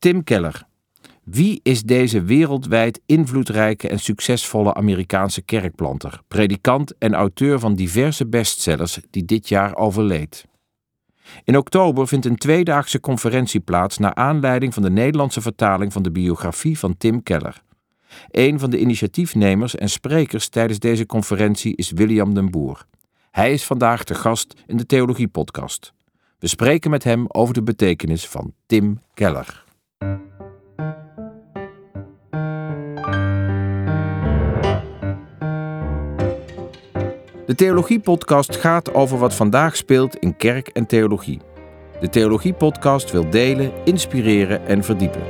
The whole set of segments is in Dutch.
Tim Keller. Wie is deze wereldwijd invloedrijke en succesvolle Amerikaanse kerkplanter, predikant en auteur van diverse bestsellers die dit jaar overleed? In oktober vindt een tweedaagse conferentie plaats naar aanleiding van de Nederlandse vertaling van de biografie van Tim Keller. Een van de initiatiefnemers en sprekers tijdens deze conferentie is William den Boer. Hij is vandaag te gast in de Theologie Podcast. We spreken met hem over de betekenis van Tim Keller. De Theologie-podcast gaat over wat vandaag speelt in kerk en theologie. De Theologie-podcast wil delen, inspireren en verdiepen.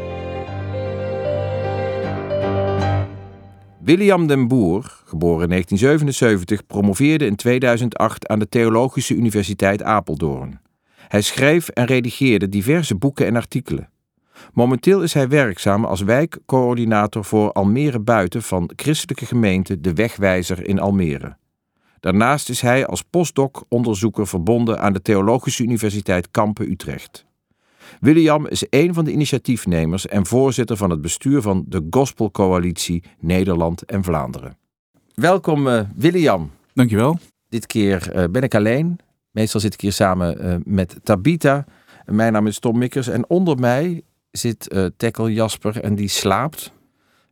William den Boer, geboren in 1977, promoveerde in 2008 aan de Theologische Universiteit Apeldoorn. Hij schreef en redigeerde diverse boeken en artikelen. Momenteel is hij werkzaam als wijkcoördinator voor Almere Buiten van christelijke gemeente De Wegwijzer in Almere. Daarnaast is hij als postdoc-onderzoeker verbonden aan de Theologische Universiteit Kampen Utrecht. William is een van de initiatiefnemers en voorzitter van het bestuur van de Gospelcoalitie Nederland en Vlaanderen. Welkom uh, William. Dankjewel. Dit keer uh, ben ik alleen. Meestal zit ik hier samen uh, met Tabita. Mijn naam is Tom Mikkers en onder mij zit uh, Tekkel Jasper en die slaapt.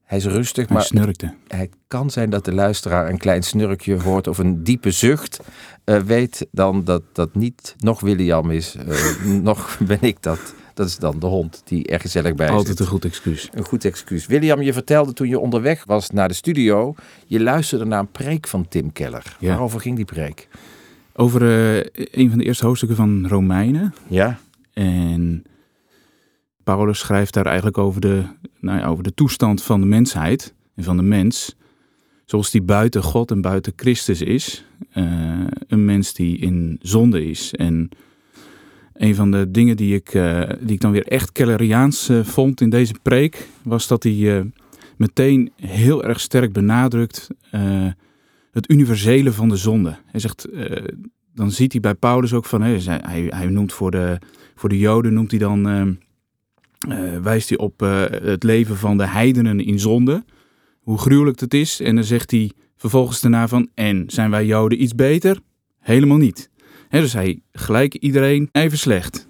Hij is rustig, Hij maar snurkte. het kan zijn dat de luisteraar een klein snurkje hoort of een diepe zucht. Uh, weet dan dat dat niet nog William is, uh, nog ben ik dat. Dat is dan de hond die er gezellig bij Altijd zit. een goed excuus. Een goed excuus. William, je vertelde toen je onderweg was naar de studio, je luisterde naar een preek van Tim Keller. Ja. Waarover ging die preek? Over uh, een van de eerste hoofdstukken van Romeinen. Ja. En Paulus schrijft daar eigenlijk over de, nou ja, over de toestand van de mensheid en van de mens. Zoals die buiten God en buiten Christus is. Uh, een mens die in zonde is. En een van de dingen die ik, uh, die ik dan weer echt Kelleriaans uh, vond in deze preek, was dat hij meteen heel erg sterk benadrukt het universele van de zonde. Hij zegt, dan ziet hij bij Paulus ook van, hij, hij, noemt voor de, voor de Joden, noemt hij dan wijst hij op uh, het leven van de heidenen in zonde. Hoe gruwelijk het is. En dan zegt hij vervolgens daarna van... En zijn wij Joden iets beter? Helemaal niet. Dus hij gelijk iedereen even slecht.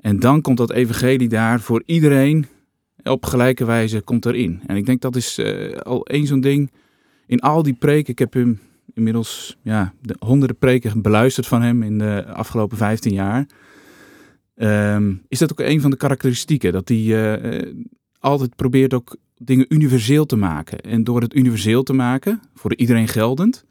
En dan komt dat evangelie daar voor iedereen op gelijke wijze komt erin. En ik denk dat is uh, al één zo'n ding in al die preken. Ik heb hem inmiddels ja, de honderden preken beluisterd van hem in de afgelopen 15 jaar. Um, is dat ook een van de karakteristieken? Dat hij uh, altijd probeert ook dingen universeel te maken. En door het universeel te maken, voor iedereen geldend,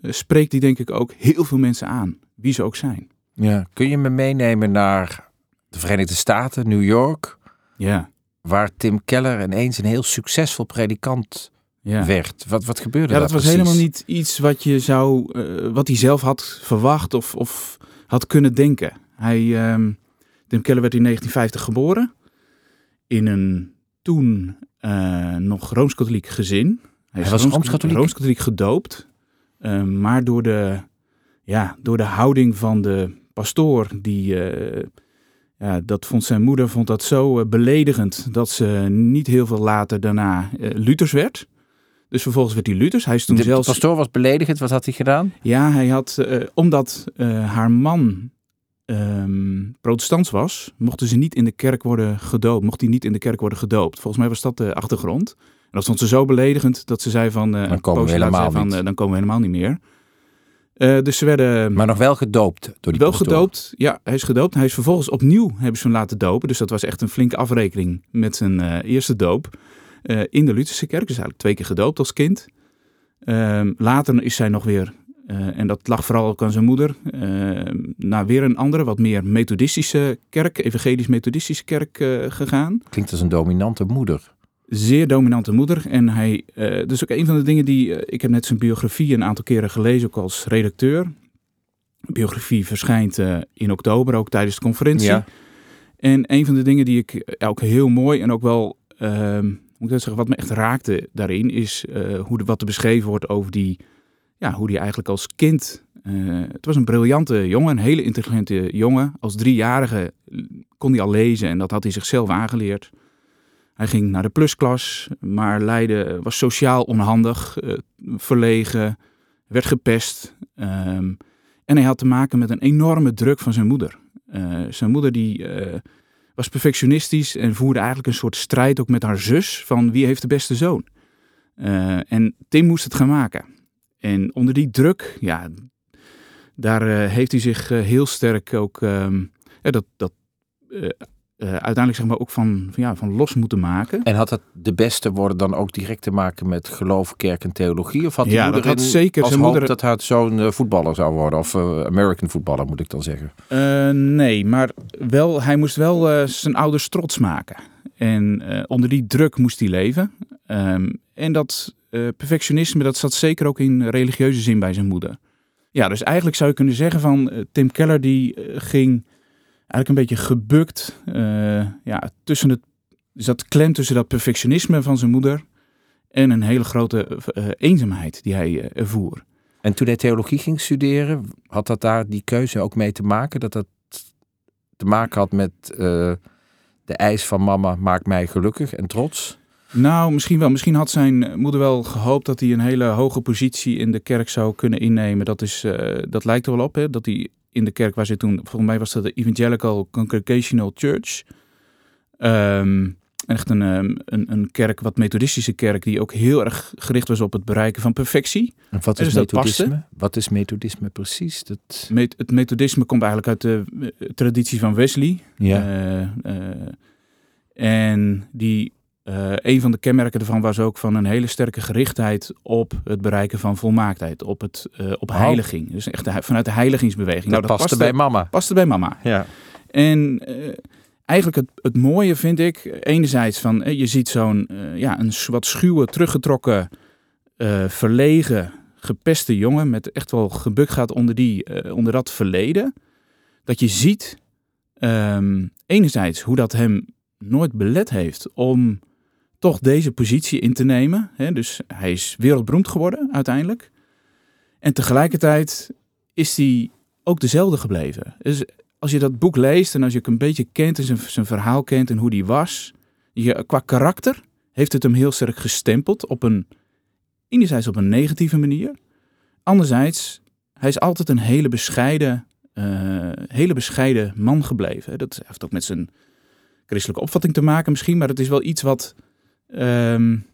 uh, spreekt hij denk ik ook heel veel mensen aan, wie ze ook zijn. Ja, kun je me meenemen naar de Verenigde Staten, New York? Ja. Waar Tim Keller ineens een heel succesvol predikant ja. werd. Wat, wat gebeurde ja, daar dat was precies? helemaal niet iets wat je zou, uh, wat hij zelf had verwacht of, of had kunnen denken. Hij... Um, Tim Keller werd in 1950 geboren in een toen uh, nog Rooms-Katholiek gezin. Hij, Hij was Rooms-Katholiek Rooms gedoopt, uh, maar door de, ja, door de houding van de pastoor, die, uh, ja, dat vond zijn moeder vond dat zo beledigend dat ze niet heel veel later daarna Luthers werd. Dus vervolgens werd hij Luthers. Hij is toen de zelfs. De pastoor was beledigend. Wat had hij gedaan? Ja, hij had, omdat haar man um, protestants was, mochten ze niet in de kerk worden gedoopt. Mocht hij niet in de kerk worden gedoopt. Volgens mij was dat de achtergrond. En dat vond ze zo beledigend dat ze zei van... Uh, dan komen we helemaal van, niet. Uh, dan komen we helemaal niet meer. Uh, dus ze werden... Maar nog wel gedoopt door die Wel pastoor. gedoopt, ja. Hij is gedoopt. Hij is vervolgens opnieuw, hebben ze hem laten dopen. Dus dat was echt een flinke afrekening met zijn uh, eerste doop. Uh, in de Lutherse kerk. Dus eigenlijk twee keer gedoopt als kind. Uh, later is zij nog weer uh, en dat lag vooral ook aan zijn moeder. Uh, naar weer een andere, wat meer methodistische kerk, evangelisch-methodistische kerk uh, gegaan. Klinkt als een dominante moeder. Zeer dominante moeder. En hij, dus ook een van de dingen die, ik heb net zijn biografie een aantal keren gelezen, ook als redacteur. De biografie verschijnt in oktober, ook tijdens de conferentie. Ja. En een van de dingen die ik ook heel mooi en ook wel, ehm, moet ik zeggen, wat me echt raakte daarin, is hoe de, wat er beschreven wordt over die ja, hoe die eigenlijk als kind. Uh, het was een briljante jongen, een hele intelligente jongen. Als driejarige kon hij al lezen en dat had hij zichzelf aangeleerd. Hij ging naar de plusklas, maar Leiden was sociaal onhandig, uh, verlegen, werd gepest. Um, en hij had te maken met een enorme druk van zijn moeder. Uh, zijn moeder die was perfectionistisch en voerde eigenlijk een soort strijd ook met haar zus van wie heeft de beste zoon. en Tim moest het gaan maken. En onder die druk, ja, daar heeft hij zich heel sterk ook um, dat, dat uh, uiteindelijk zeg maar ook van, van, ja, van los moeten maken. En had het de beste worden dan ook direct te maken met geloof, kerk en theologie? Of had ja, moeder dat had zeker als zijn moeder... dat hij zo'n voetballer zou worden? Of American voetballer moet ik dan zeggen? nee, maar wel, hij moest wel zijn ouders trots maken. En onder die druk moest hij leven. Um, en dat perfectionisme, dat zat zeker ook in religieuze zin bij zijn moeder. Ja, dus eigenlijk zou je kunnen zeggen van Tim Keller die ging eigenlijk een beetje gebukt. Ja, tussen het, zat klem tussen dat perfectionisme van zijn moeder en een hele grote eenzaamheid die hij ervoer. En toen hij theologie ging studeren, had dat daar die keuze ook mee te maken? Dat dat te maken had met de eis van mama maakt mij gelukkig en trots? Nou, misschien wel. Misschien had zijn moeder wel gehoopt dat hij een hele hoge positie in de kerk zou kunnen innemen. Dat, is, dat lijkt er wel op, hè? dat hij in de kerk waar ze toen, volgens mij was dat de Evangelical Congregational Church. Um, echt een, ehm, een, een kerk, wat methodistische kerk, die ook heel erg gericht was op het bereiken van perfectie. En wat is dus methodisme? Wat is methodisme precies? Dat... het methodisme komt eigenlijk uit de eh, traditie van Wesley. Ja. Uh, uh, en die uh, een van de kenmerken ervan was ook van een hele sterke gerichtheid op het bereiken van volmaaktheid, op, het, uh, op oh. heiliging. Dus echt vanuit de heiligingsbeweging. Dat, nou, dat paste, bij mama. Paste bij mama. Ja. En uh, eigenlijk het, het mooie vind ik, enerzijds van, je ziet zo'n, ja, een wat schuwe, teruggetrokken, verlegen, gepeste jongen met echt wel gebuk gaat onder, die, onder dat verleden. Dat je ziet, um, enerzijds hoe dat hem nooit belet heeft om toch deze positie in te nemen. Hè? Dus hij is wereldberoemd geworden uiteindelijk. En tegelijkertijd is hij ook dezelfde gebleven. Dus als je dat boek leest en als je het een beetje kent en zijn, verhaal kent en hoe die was, je, qua karakter heeft het hem heel sterk gestempeld op een, enerzijds op een negatieve manier, anderzijds, hij is altijd een hele bescheiden, uh, hele bescheiden man gebleven. Dat heeft ook met zijn christelijke opvatting te maken misschien, maar het is wel iets wat Um,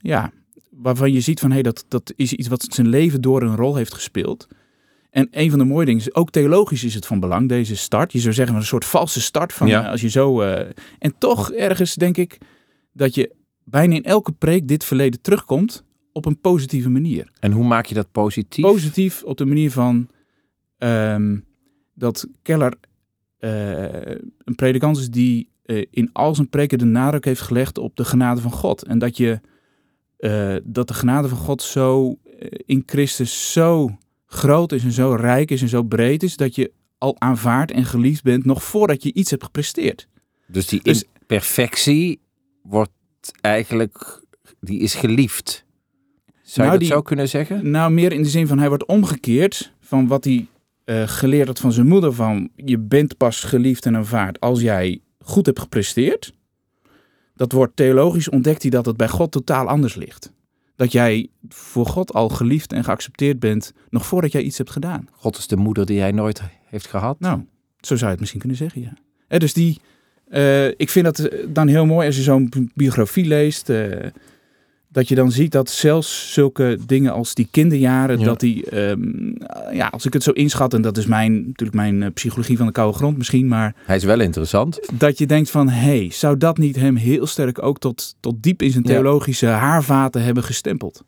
ja, waarvan je ziet van hé, hey, dat, dat is iets wat zijn leven door een rol heeft gespeeld. En een van de mooie dingen is, ook theologisch is het van belang, deze start. Je zou zeggen, een soort valse start van ja. als je zo. Uh, en toch ergens denk ik dat je bijna in elke preek dit verleden terugkomt op een positieve manier. En hoe maak je dat positief? Positief op de manier van um, dat Keller uh, een predikant is die uh, in al zijn preken de nadruk heeft gelegd op de genade van God. En dat, je, uh, dat de genade van God zo uh, in Christus zo groot is en zo rijk is en zo breed is, dat je al aanvaard en geliefd bent nog voordat je iets hebt gepresteerd. Dus die dus, imperfectie wordt eigenlijk, die is geliefd. Zou nou, je dat zo kunnen zeggen? Nou, meer in de zin van hij wordt omgekeerd van wat hij geleerd had van zijn moeder van je bent pas geliefd en aanvaard als jij goed hebt gepresteerd, dat wordt theologisch ontdekt hij dat het bij God totaal anders ligt. Dat jij voor God al geliefd en geaccepteerd bent, nog voordat jij iets hebt gedaan. God is de moeder die hij nooit heeft gehad. Nou, zo zou je het misschien kunnen zeggen, ja. Dus die, uh, ik vind dat dan heel mooi als je zo'n biografie leest. Uh, dat je dan ziet dat zelfs zulke dingen als die kinderjaren, dat die, um, ja, als ik het zo inschat, en dat is mijn, natuurlijk mijn uh, psychologie van de koude grond misschien, maar... Hij is wel interessant. Dat je denkt van, hé, hey, zou dat niet hem heel sterk ook tot, tot diep in zijn theologische ja. haarvaten hebben gestempeld?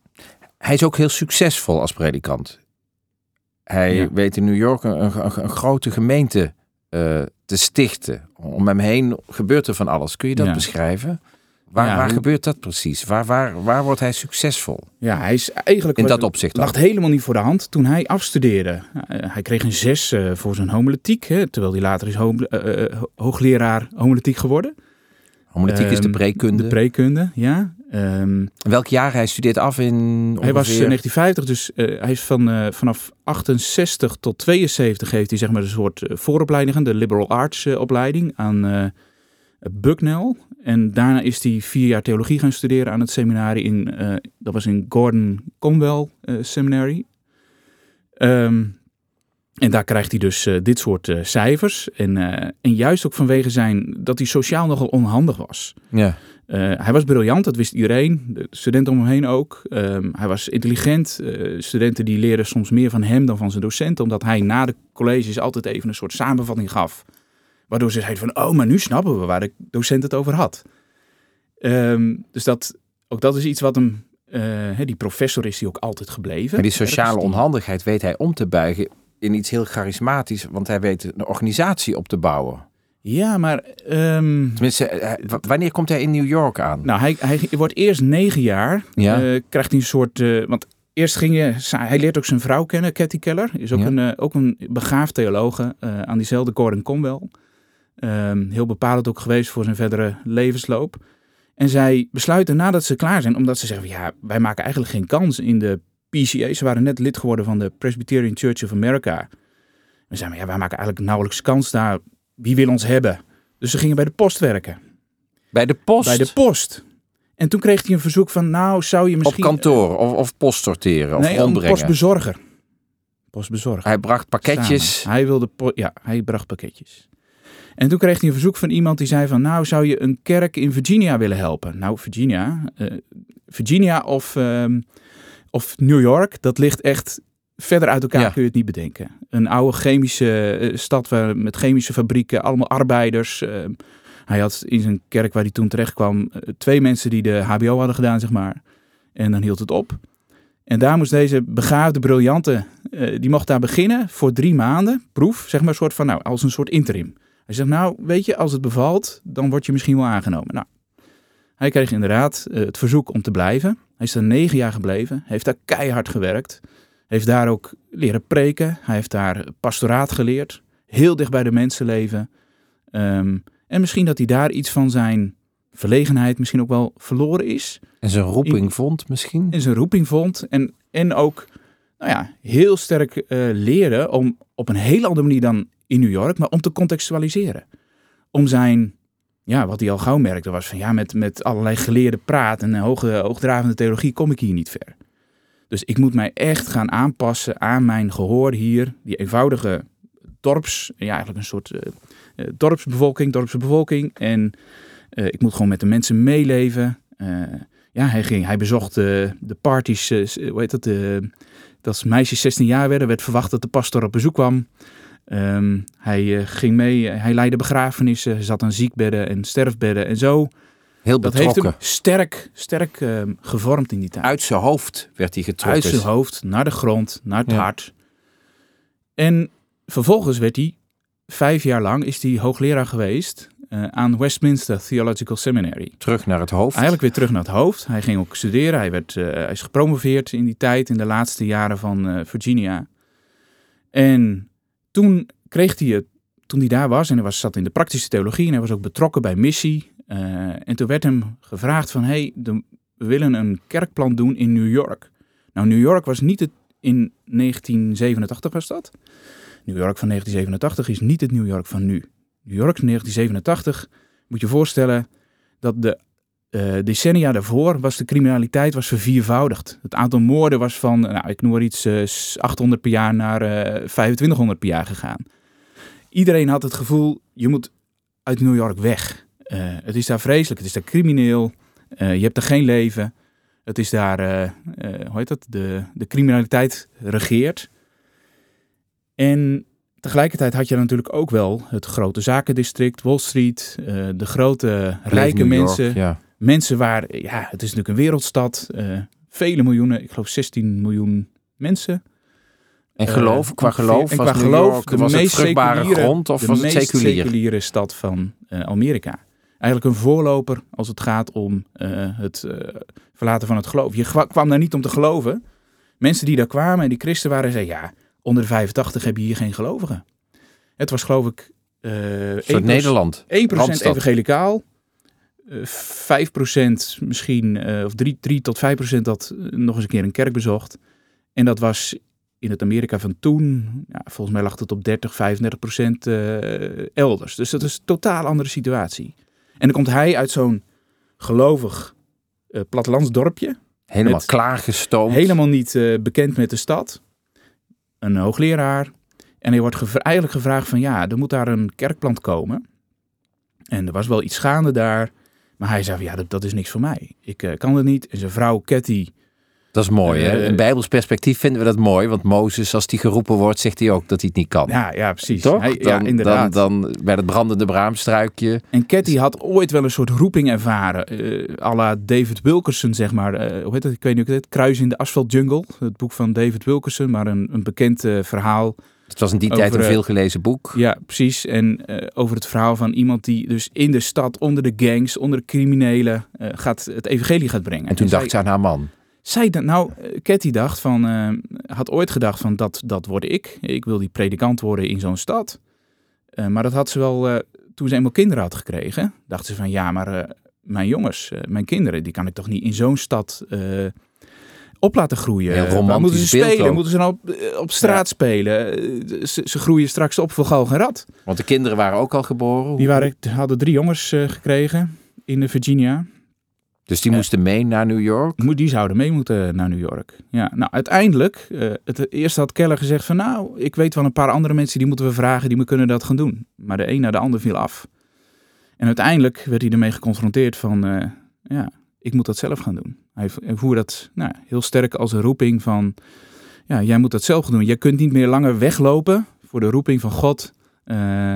Hij is ook heel succesvol als predikant. Hij ja. weet in New York een, een, een grote gemeente uh, te stichten. Om hem heen gebeurt er van alles. Kun je dat beschrijven? Waar, ja, waar gebeurt dat precies? Waar, waar, waar wordt hij succesvol? Ja, hij is eigenlijk. In dat opzicht. lag helemaal niet voor de hand toen hij afstudeerde. Uh, hij kreeg een zes uh, voor zijn homiletiek, hè, terwijl hij later is hom, uh, hoogleraar homiletiek geworden. Homiletiek um, is de ehm, preekunde. De preekunde, ja. Um, Welk jaar hij studeert af in? Ongeveer... Hij was 1950, dus hij is van, vanaf 68 tot 72 heeft hij zeg maar een soort vooropleiding, de liberal arts opleiding aan Bucknell. En daarna is hij vier jaar theologie gaan studeren aan het seminarie in, eh, dat was in Gordon Conwell eh, Seminary. Ehm, en daar krijgt hij dus eh, dit soort cijfers. En, en juist ook vanwege zijn dat hij sociaal nogal onhandig was. Ja. Hij was briljant, dat wist iedereen. De studenten om hem heen ook. Ehm, hij was intelligent. Studenten die leerden soms meer van hem dan van zijn docenten. Omdat hij na de colleges altijd even een soort samenvatting gaf. Waardoor ze zeiden van, oh, maar nu snappen we waar de docent het over had. Ehm, dus dat, ook dat is iets wat hem... eh, die professor is hij ook altijd gebleven. Maar die sociale die- onhandigheid weet hij om te buigen in iets heel charismatisch, want hij weet een organisatie op te bouwen. Ja, maar... ehm, Tenminste, eh, w- wanneer komt hij in New York aan? Nou, hij, hij wordt eerst negen jaar. Ja. eh, krijgt hij een soort. eh, want eerst ging je. Hij leert ook zijn vrouw kennen, Cathy Keller. Is ook, Ja. een, eh, ook een begaafd theologe eh, aan diezelfde Gordon Conwell. Ehm, heel bepalend ook geweest voor zijn verdere levensloop. En zij besluiten nadat ze klaar zijn, omdat ze zeggen: ja, wij maken eigenlijk geen kans in de PCA. Ze waren net lid geworden van de Presbyterian Church of America. We zeiden: ja, wij maken eigenlijk nauwelijks kans daar. Wie wil ons hebben? Dus ze gingen bij de post werken. Bij de post? Bij de post. En toen kreeg hij een verzoek van, nou zou je op misschien... kantoor of, of post sorteren of nee, rondbrengen. postbezorger. Postbezorger. Hij bracht pakketjes. Samen. Hij wilde, ja, hij bracht pakketjes. En toen kreeg hij een verzoek van iemand die zei van, nou zou je een kerk in Virginia willen helpen? Nou, Virginia, eh, Virginia of, ehm, of New York, dat ligt echt verder uit elkaar, Ja. kun je het niet bedenken. Een oude chemische eh, stad waar, met chemische fabrieken, allemaal arbeiders. ehm, hij had in zijn kerk waar hij toen terecht kwam, eh, twee mensen die de HBO hadden gedaan, zeg maar. En dan hield het op. En daar moest deze begaafde, briljante, die mocht daar beginnen voor drie maanden, proef, zeg maar, een soort van, nou, als een soort interim. Hij zegt, nou, weet je, als het bevalt, dan word je misschien wel aangenomen. Nou, hij kreeg inderdaad eh, het verzoek om te blijven. Hij is er negen jaar gebleven, heeft daar keihard gewerkt, heeft daar ook leren preken, hij heeft daar pastoraat geleerd, heel dicht bij de mensen leven. Ehm, en misschien dat hij daar iets van zijn verlegenheid misschien ook wel verloren is En zijn roeping vond misschien. en zijn roeping vond. En, en ook nou ja, heel sterk eh, leren om op een hele andere manier dan in New York, maar om te contextualiseren. Om zijn, ja, wat hij al gauw merkte was van ja, met, met allerlei geleerde praat en hoge, hoogdravende theologie kom ik hier niet ver. Dus ik moet mij echt gaan aanpassen aan mijn gehoor hier, die eenvoudige dorps, ja, eigenlijk een soort eh, dorpsbevolking, dorpse bevolking. En eh, ik moet gewoon met de mensen meeleven. Ja, hij, ging, hij bezocht de parties, hoe heet dat, dat meisjes 16 jaar werden, werd verwacht dat de pastor op bezoek kwam. Ehm, hij eh, ging mee, hij leidde begrafenissen, hij zat aan ziekbedden en sterfbedden en zo. Heel Dat heeft betrokken. hem sterk, sterk ehm, gevormd in die tijd. Uit zijn hoofd werd hij getrokken. Uit zijn hoofd, naar de grond, naar het Ja. hart. En vervolgens werd hij, vijf jaar lang, is hij hoogleraar geweest eh, aan Westminster Theological Seminary. Terug naar het hoofd. Eigenlijk weer terug naar het hoofd. Hij ging ook studeren. Hij, werd, eh, hij is gepromoveerd in die tijd, in de laatste jaren van eh, Virginia. En toen kreeg hij het, toen hij daar was, en hij was, zat in de praktische theologie en hij was ook betrokken bij missie. eh, en toen werd hem gevraagd van, hey, we willen een kerkplan doen in New York. Nou, New York was niet het, in 1987 was dat. New York van 1987 is niet het New York van nu. New York van 1987, moet je voorstellen dat de eh, decennia daarvoor was de criminaliteit was verviervoudigd. Het aantal moorden was van, nou, ik noem maar iets, eh, 800 per jaar naar eh 2500 per jaar gegaan. Iedereen had het gevoel, je moet uit New York weg. Eh, het is daar vreselijk, het is daar crimineel, eh, je hebt er geen leven. Het is daar, eh, eh, hoe heet dat, de, de criminaliteit regeert. En tegelijkertijd had je natuurlijk ook wel het grote zakendistrict, Wall Street, eh, de grote rijke York, mensen. Ja. Mensen waar, ja, het is natuurlijk een wereldstad. eh, vele miljoenen, ik geloof 16 miljoen mensen. En Eh, geloof, qua geloof En was qua New geloof York, de was meest vruchtbare seculiere- grond of de was het meest seculier? seculiere stad van eh, Amerika. Eigenlijk een voorloper als het gaat om het verlaten van het geloof. Je kwa- kwam daar niet om te geloven. Mensen die daar kwamen en die christen waren, zeiden ja, onder de 85 heb je hier geen gelovigen. Het was geloof ik Een 1%, soort Nederland. 1% Randstad. evangelicaal. Eh 5% misschien, eh, of 3, 3 tot 5% dat eh, nog eens een keer een kerk bezocht. En dat was in het Amerika van toen, ja, volgens mij lag het op 30, 35 procent eh, elders. Dus dat is een totaal andere situatie. En dan komt hij uit zo'n gelovig uh, plattelandsdorpje. Helemaal klaargestoomd. Helemaal niet uh, bekend met de stad. Een hoogleraar. En hij wordt eigenlijk gevraagd van ja, er moet daar een kerkplant komen. En er was wel iets gaande daar. Maar hij zei van ja, dat, dat is niks voor mij. Ik uh, kan het niet. En zijn vrouw Cathy dat is mooi, hè? In Bijbels perspectief vinden we dat mooi. Want Mozes, als die geroepen wordt, zegt hij ook dat hij het niet kan. Ja, ja precies. Toch? Hij, dan, ja, inderdaad. Dan, dan bij het brandende braamstruikje. En Cathy had ooit wel een soort roeping ervaren. Uh, à la David Wilkerson, zeg maar. Uh, hoe heet het? Ik weet niet hoe het Kruis in de Asphalt Jungle. Het boek van David Wilkerson, maar een, een bekend uh, verhaal. Het was in die tijd een veelgelezen boek. Ja, precies. En over het verhaal van iemand die dus in de stad, onder de gangs, onder de criminelen, gaat, het evangelie gaat brengen. En toen en dacht zij, ze aan haar man. Zij, nou, Cathy dacht van, uh, had ooit gedacht van dat, dat word ik. Ik wil die predikant worden in zo'n stad. Maar dat had ze wel, toen ze eenmaal kinderen had gekregen, dacht ze van ja, maar mijn jongens, mijn kinderen, die kan ik toch niet in zo'n stad op laten groeien. Heel moeten ze spelen? Moeten ze nou op, op straat ja. spelen? Ze, ze, groeien straks op voor galg en rat. Want de kinderen waren ook al geboren? Die waren, hadden drie jongens gekregen in Virginia. Dus die moesten mee naar New York? Die zouden mee moeten naar New York. Ja, nou uiteindelijk, uh, het eerste had Keller gezegd van nou, ik weet wel een paar andere mensen die moeten we vragen, die kunnen dat gaan doen. Maar de een na de ander viel af. En uiteindelijk werd hij ermee geconfronteerd van, uh, ja, ik moet dat zelf gaan doen. Hij, voerde dat nou, heel sterk als een roeping van, ja, jij moet dat zelf gaan doen. Jij kunt niet meer langer weglopen voor de roeping van God. Uh,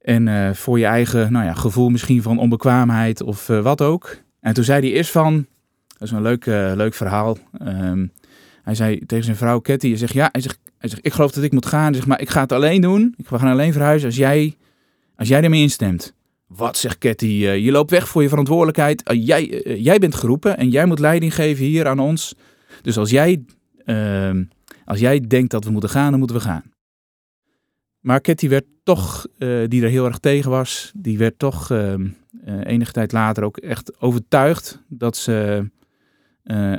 en uh, voor je eigen nou ja, gevoel misschien van onbekwaamheid of uh, wat ook. En toen zei hij eerst van, dat is een leuk, leuk verhaal. Um, hij zei tegen zijn vrouw Ketty, hij zegt ja, hij zegt, hij zegt ik geloof dat ik moet gaan. Hij zegt maar ik ga het alleen doen. Ik ga alleen verhuizen als jij, als jij ermee instemt. Wat zegt Ketty, je loopt weg voor je verantwoordelijkheid. jij, jij bent geroepen en jij moet leiding geven hier aan ons. Dus als jij, ehm, als jij denkt dat we moeten gaan, dan moeten we gaan. Maar Ketty werd toch, die er heel erg tegen was, die werd toch uh, enige tijd later ook echt overtuigd dat ze,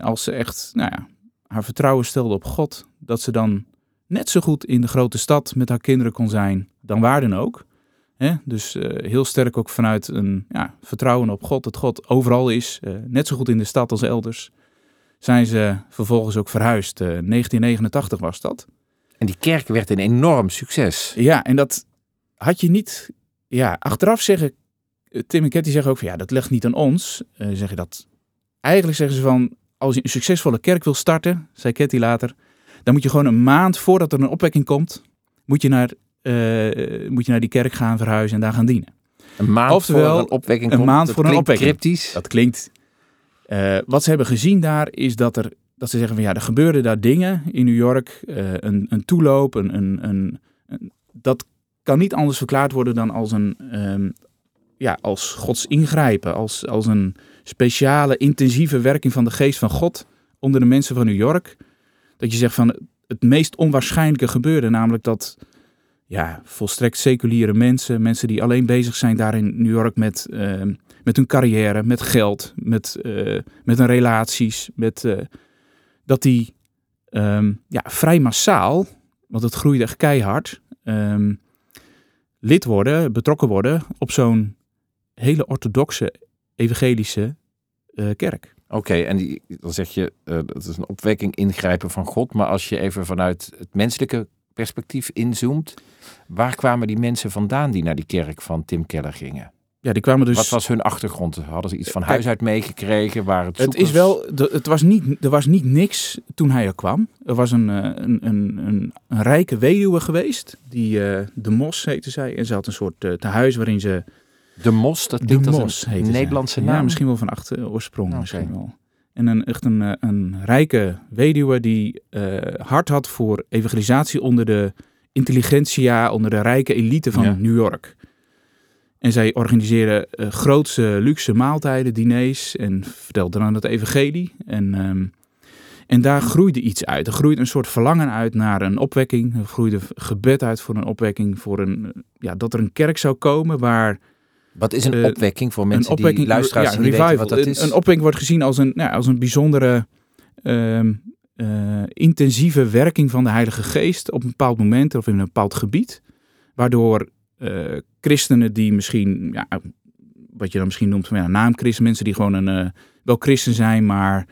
als ze echt nou ja, haar vertrouwen stelde op God, dat ze dan net zo goed in de grote stad met haar kinderen kon zijn dan waar dan ook. Hè? Dus heel sterk ook vanuit een ja, vertrouwen op God, dat God overal is, net zo goed in de stad als elders. Zijn ze vervolgens ook verhuisd. 1989 was dat. En die kerk werd een enorm succes. Ja, en dat had je niet. Ja, achteraf zeggen. Tim en Ketty zeggen ook van ja, dat legt niet aan ons. Zeg je dat. Eigenlijk zeggen ze van. Als je een succesvolle kerk wil starten, zei Ketty later. Dan moet je gewoon een maand voordat er een opwekking komt. Moet je naar, moet je naar die kerk gaan verhuizen en daar gaan dienen. Een maand Oftewel, voor een opwekking een maand voor een opwekking. Cryptisch. Dat klinkt. Uh, wat ze hebben gezien daar is dat er dat ze zeggen van ja, er gebeurden daar dingen in New York, uh, een, een toeloop, een, een, een, een, dat kan niet anders verklaard worden dan als een, um, ja, als Gods ingrijpen, als, als een speciale, intensieve werking van de geest van God onder de mensen van New York. Dat je zegt van het meest onwaarschijnlijke gebeurde, namelijk dat ja, volstrekt seculiere mensen, mensen die alleen bezig zijn daar in New York met, uh, met hun carrière, met geld, met, uh, met hun relaties, met uh, dat die um, ja, vrij massaal, want het groeide echt keihard, um, lid worden, betrokken worden op zo'n hele orthodoxe evangelische uh, kerk. Oké, en die, dan zeg je, dat is een opwekking, ingrijpen van God. Maar als je even vanuit het menselijke perspectief inzoomt, waar kwamen die mensen vandaan die naar die kerk van Tim Keller gingen? Ja, die kwamen dus... Wat was hun achtergrond? Hadden ze iets van huis uit meegekregen? Waar het, het is wel, het was niet, er was niet niks toen hij er kwam. Er was een, een, een, een, een rijke weduwe geweest, die uh, de Mos heette zij. En ze had een soort uh, tehuis waarin ze... De Mos, dat de Mos een Nederlandse naam? Ja, misschien wel van achter oorsprong. Okay. Misschien wel. En een, echt een, een rijke weduwe die uh, hart had voor evangelisatie onder de intelligentsia, onder de rijke elite van ja. New York. En zij organiseren uh, grootse luxe maaltijden, diners en vertelden dan het evangelie. En, um, en daar groeide iets uit. Er groeide een soort verlangen uit naar een opwekking. Er groeide gebed uit voor een opwekking, voor een, ja, dat er een kerk zou komen waar... Wat is een uh, opwekking voor mensen opwekking, die luisteren? Ja, revival. wat dat is? Een, opwekking wordt gezien als een, nou, als een bijzondere... Um, uh, intensieve werking van de Heilige Geest op een bepaald moment of in een bepaald gebied. Waardoor uh, christenen die misschien ja, wat je dan misschien noemt van ja, naamchristen. Mensen die gewoon een, eh, wel christen zijn, maar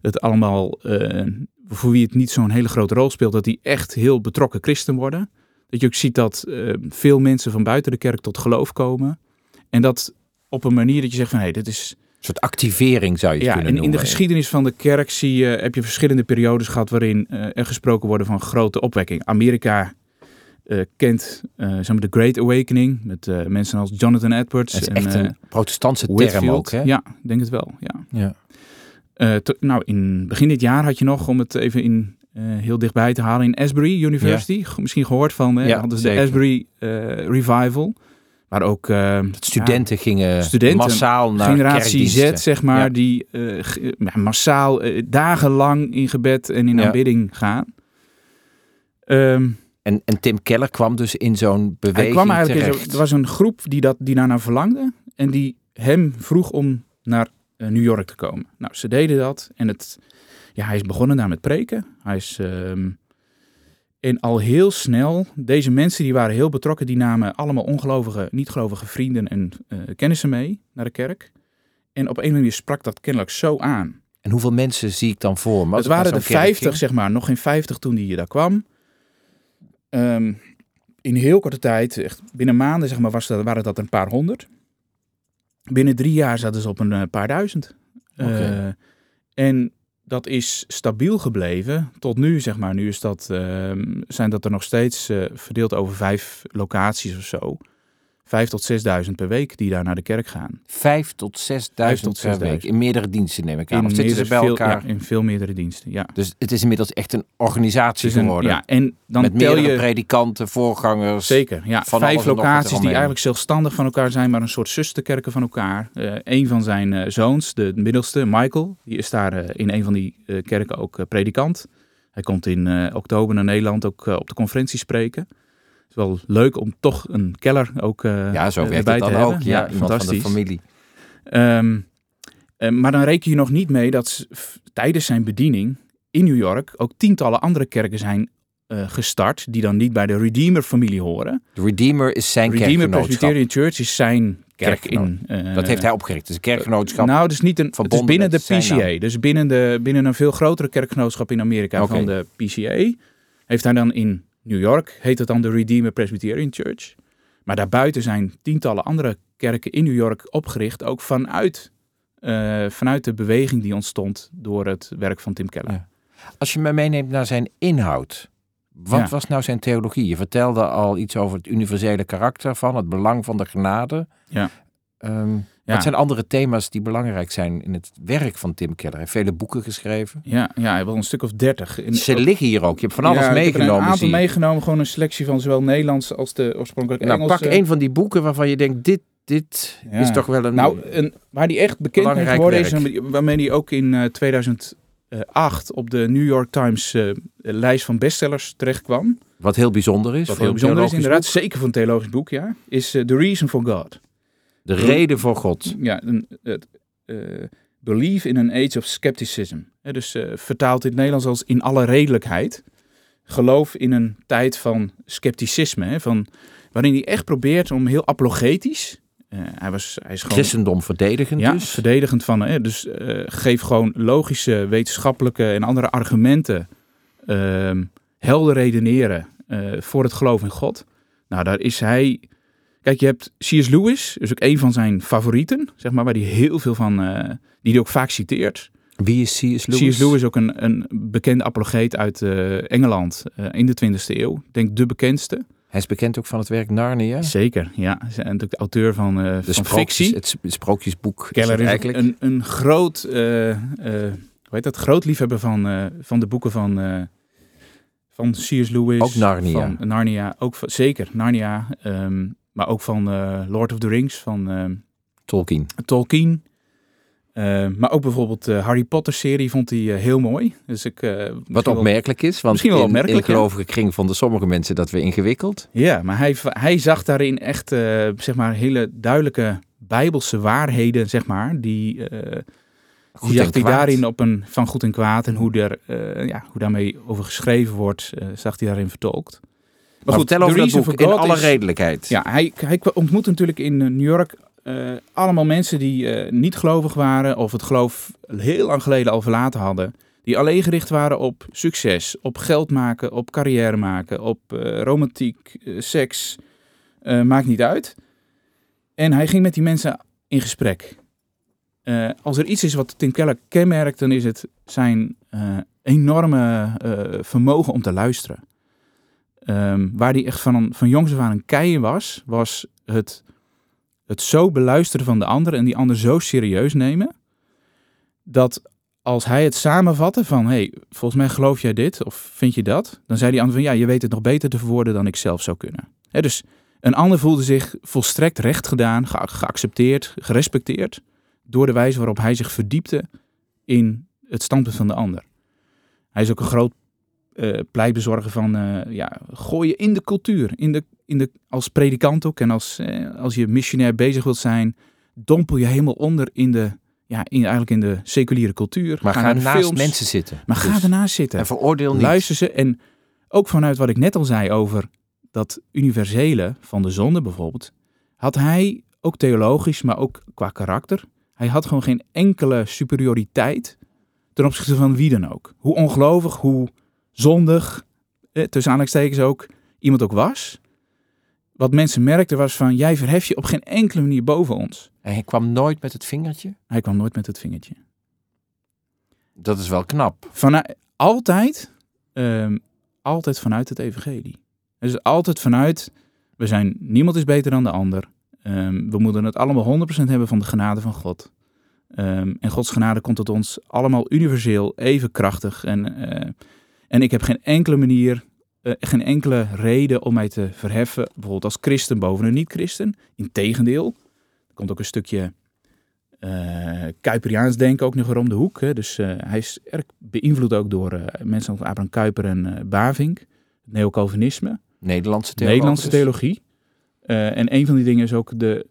het allemaal, eh, voor wie het niet zo'n hele grote rol speelt, dat die echt heel betrokken christen worden. Dat je ook ziet dat eh, veel mensen van buiten de kerk tot geloof komen. En dat op een manier dat je zegt van hé, hey, dit is Een soort activering zou je ja, kunnen en in de geschiedenis van de kerk zie je, heb je verschillende periodes gehad waarin eh, er gesproken wordt van grote opwekking. Amerika eh, kent zeg maar de Great Awakening met mensen als Jonathan Edwards. Is en, echt een protestantse term Whitefield. ook, hè? Ja, ik denk het wel. Ja. Ja. To- nou, in begin dit jaar had je nog, om het even in, heel dichtbij te halen, in Asbury University. Misschien gehoord van, hè? Ja, hadden ze de. Asbury eh, Revival. Waar ook eh, studenten gingen studenten, massaal naar generatie Z, zeg maar, Ja. die eh, massaal eh, dagenlang in gebed en in Ja. aanbidding gaan. Ehm, En, en Tim Keller kwam dus in zo'n beweging hij kwam eigenlijk, zo- er was een groep die, dat, die daarnaar verlangde en die hem vroeg om naar New York te komen. Nou, ze deden dat en het, ja, hij is begonnen daar met preken. Hij is, ehm, en al heel snel, deze mensen die waren heel betrokken, die namen allemaal ongelovige, niet-gelovige vrienden en eh, kennissen mee naar de kerk. En op een manier sprak dat kennelijk zo aan. En hoeveel mensen zie ik dan voor me? Als Het waren kerk 50, ging? zeg maar, nog geen 50 toen die daar kwam. Ehm, in heel korte tijd, echt binnen maanden zeg maar, was dat, waren dat een paar honderd. Binnen drie jaar zaten ze op een eh, paar duizend. Oké. Eh, en dat is stabiel gebleven tot nu, zeg maar. Nu is dat, ehm, zijn dat er nog steeds eh, verdeeld over vijf locaties of zo. Vijf tot zesduizend per week die daar naar de kerk gaan. Vijf tot zesduizend tot per week. 6000. In meerdere diensten neem ik aan. Of zitten ze meerdere- bij veel, elkaar? ja, in veel meerdere diensten, ja. Dus het is inmiddels echt een organisatie een- geworden. ja, en dan met tel meerdere je... predikanten, voorgangers. Zeker, ja. van Vijf locaties die eigenlijk zelfstandig van elkaar zijn, maar een soort zusterkerken van elkaar. Eh een van zijn eh, zoons, de middelste, Michael, die is daar eh, in een van die kerken ook predikant. Hij komt in oktober naar Nederland ook op de conferentie spreken. Het is wel leuk om toch een keller ook eh Ja, zo werkt het dan ook. Ja, iemand van de fantastisch. familie. Ehm, eh, maar dan reken je nog niet mee dat tijdens zijn bediening in New York ook tientallen andere kerken zijn eh, gestart, die dan niet bij de Redeemer-familie horen. De Redeemer is zijn Redeemer kerkgenootschap. Presbyterian Church is zijn kerk in. Dat heeft hij opgericht. Is een kerkgenootschap. Nou, dus niet een. Het is binnen de PCA. Dus binnen, de, binnen een veel grotere kerkgenootschap in Amerika van de PCA. Heeft hij dan in New York, heet het dan de Redeemer Presbyterian Church. Maar daarbuiten zijn tientallen andere kerken in New York opgericht. Ook vanuit, eh, vanuit de beweging die ontstond door het werk van Tim Keller. Ja. Als je me meeneemt naar zijn inhoud. Wat Ja. was nou zijn theologie? Je vertelde al iets over het universele karakter van, het belang van de genade. Ja. Ehm. Wat zijn andere thema's die belangrijk zijn in het werk van Tim Keller? Hij heeft vele boeken geschreven. Ja, ja, hij heeft wel een stuk of dertig. Ze liggen hier ook. Je hebt van alles Ja, ik heb meegenomen. Een aantal meegenomen, gewoon een selectie van zowel Nederlands als de oorspronkelijke nou, Engelse. pak een van die boeken waarvan je denkt, dit, dit Ja. is toch wel een... Nou, een, waar die echt bekend mee geworden is, werk. waarmee hij ook in eh, 2008 op de New York Times eh, lijst van bestsellers terecht kwam. wat heel bijzonder is. Wat heel bijzonder is, inderdaad, zeker voor een theologisch boek, ja, is eh, The Reason for God. De reden voor God. Ja, een, het, eh, Believe in an Age of Skepticism. Dus eh, vertaald in het Nederlands als in alle redelijkheid. Geloof in een tijd van scepticisme, hè, van, waarin hij echt probeert om heel apologetisch. eh, hij, was, hij is gewoon Christendom verdedigend Ja, dus. verdedigend van. Hè, dus geef gewoon logische, wetenschappelijke en andere argumenten. ehm, helder redeneren voor het geloof in God. Nou, daar is hij. Kijk, je hebt C.S. Lewis, dus ook een van zijn favorieten, zeg maar, waar hij heel veel van, eh, die hij ook vaak citeert. Wie is C.S. Lewis? C.S. Lewis ook een, een bekende apologeet uit eh, Engeland eh, in de 20e eeuw. Ik denk de bekendste. Hij is bekend ook van het werk Narnia. Zeker, ja. Is natuurlijk de auteur van, eh De van sprookjes, fictie. het sp- sprookjesboek. Keller is eigenlijk. een, een groot, hoe heet dat, groot liefhebber van, van de boeken van, van C.S. Lewis. Ook Narnia. Van Narnia, ook zeker Narnia. ehm, maar ook van eh, Lord of the Rings van ehm, Tolkien. Tolkien. Eh, maar ook bijvoorbeeld de Harry Potter serie vond hij eh, heel mooi. Dus ik, eh, Wat wel- opmerkelijk is, want misschien wel in, opmerkelijk, in ja. gelovige kring vonden sommige mensen dat weer ingewikkeld. Ja, maar hij, hij zag daarin echt, eh, zeg maar, hele duidelijke bijbelse waarheden, zeg maar, die... eh, Goed die zag hij daarin op een van goed en kwaad en hoe, er, eh, ja, hoe daarmee over geschreven wordt, eh, zag hij daarin vertolkt. Maar, Maar vertel over dat boek in alle is- redelijkheid. Ja, hij, hij ontmoet natuurlijk in eh, New York eh, allemaal mensen die eh, niet gelovig waren of het geloof heel lang geleden al verlaten hadden. Die alleen gericht waren op succes, op geld maken, op carrière maken, op romantiek, seks. maakt niet uit. En hij ging met die mensen in gesprek. Als er iets is wat Tim Keller kenmerkt, dan is het zijn enorme vermogen om te luisteren. Ehm, waar hij echt van, van jongs af aan een keien was, was het, het zo beluisteren van de ander en die ander zo serieus nemen, dat als hij het samenvatte van, hey, volgens mij geloof jij dit of vind je dat, dan zei die ander van, ja, je weet het nog beter te verwoorden dan ik zelf zou kunnen. Dus een ander voelde zich volstrekt recht gedaan, ge- geaccepteerd, gerespecteerd door de wijze waarop hij zich verdiepte in het standpunt van de ander. Hij is ook een groot eh pleitbezorger van eh, ja, gooien in de cultuur. In de, in de, als predikant ook en als, eh, als je missionair bezig wilt zijn, dompel je helemaal onder in de, ja, in, eigenlijk in de seculiere cultuur. Maar ga de naast films. mensen zitten. Maar ga Dus. ernaast zitten. En veroordeel niet. Luister ze. En ook vanuit wat ik net al zei over dat universele van de zonde bijvoorbeeld, had hij ook theologisch, maar ook qua karakter, hij had gewoon geen enkele superioriteit ten opzichte van wie dan ook. Hoe ongelovig, hoe zondig, eh, tussen aanhalingstekens ook, iemand ook was. Wat mensen merkten was van, jij verhef je op geen enkele manier boven ons. En hij kwam nooit met het vingertje. Hij kwam nooit met het vingertje. Dat is wel knap. Vanuit, altijd, ehm, altijd vanuit het evangelie. Dus altijd vanuit, we zijn, niemand is beter dan de ander. Ehm, we moeten het allemaal 100% hebben van de genade van God. Ehm, en Gods genade komt tot ons allemaal universeel even krachtig. En, eh, en ik heb geen enkele manier, eh, geen enkele reden om mij te verheffen, bijvoorbeeld als christen boven een niet-christen. Integendeel, er komt ook een stukje eh Kuiperiaans denken ook nog weer om de hoek. Hè. Dus eh, hij is erg beïnvloed ook door mensen als Abraham Kuyper en Bavink. Het neocalvinisme, Nederlandse theoloog. Nederlandse theologie. En een van die dingen is ook de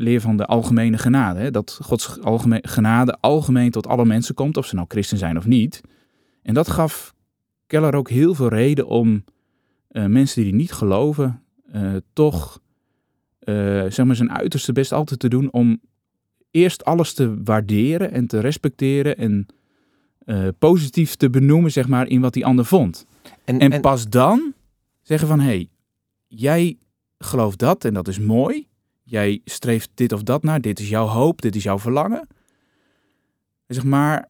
leer van de algemene genade. Hè? Dat Gods algemeen, genade algemeen tot alle mensen komt, of ze nou christen zijn of niet. En dat gaf Keller ook heel veel reden om eh, mensen die niet geloven, eh, toch eh, zeg maar zijn uiterste best altijd te doen om eerst alles te waarderen en te respecteren en positief te benoemen, zeg maar, in wat die ander vond. En, En, en- pas dan zeggen van, hé, hey, jij gelooft dat en dat is mooi. Jij streeft dit of dat naar, dit is jouw hoop, dit is jouw verlangen. En zeg maar,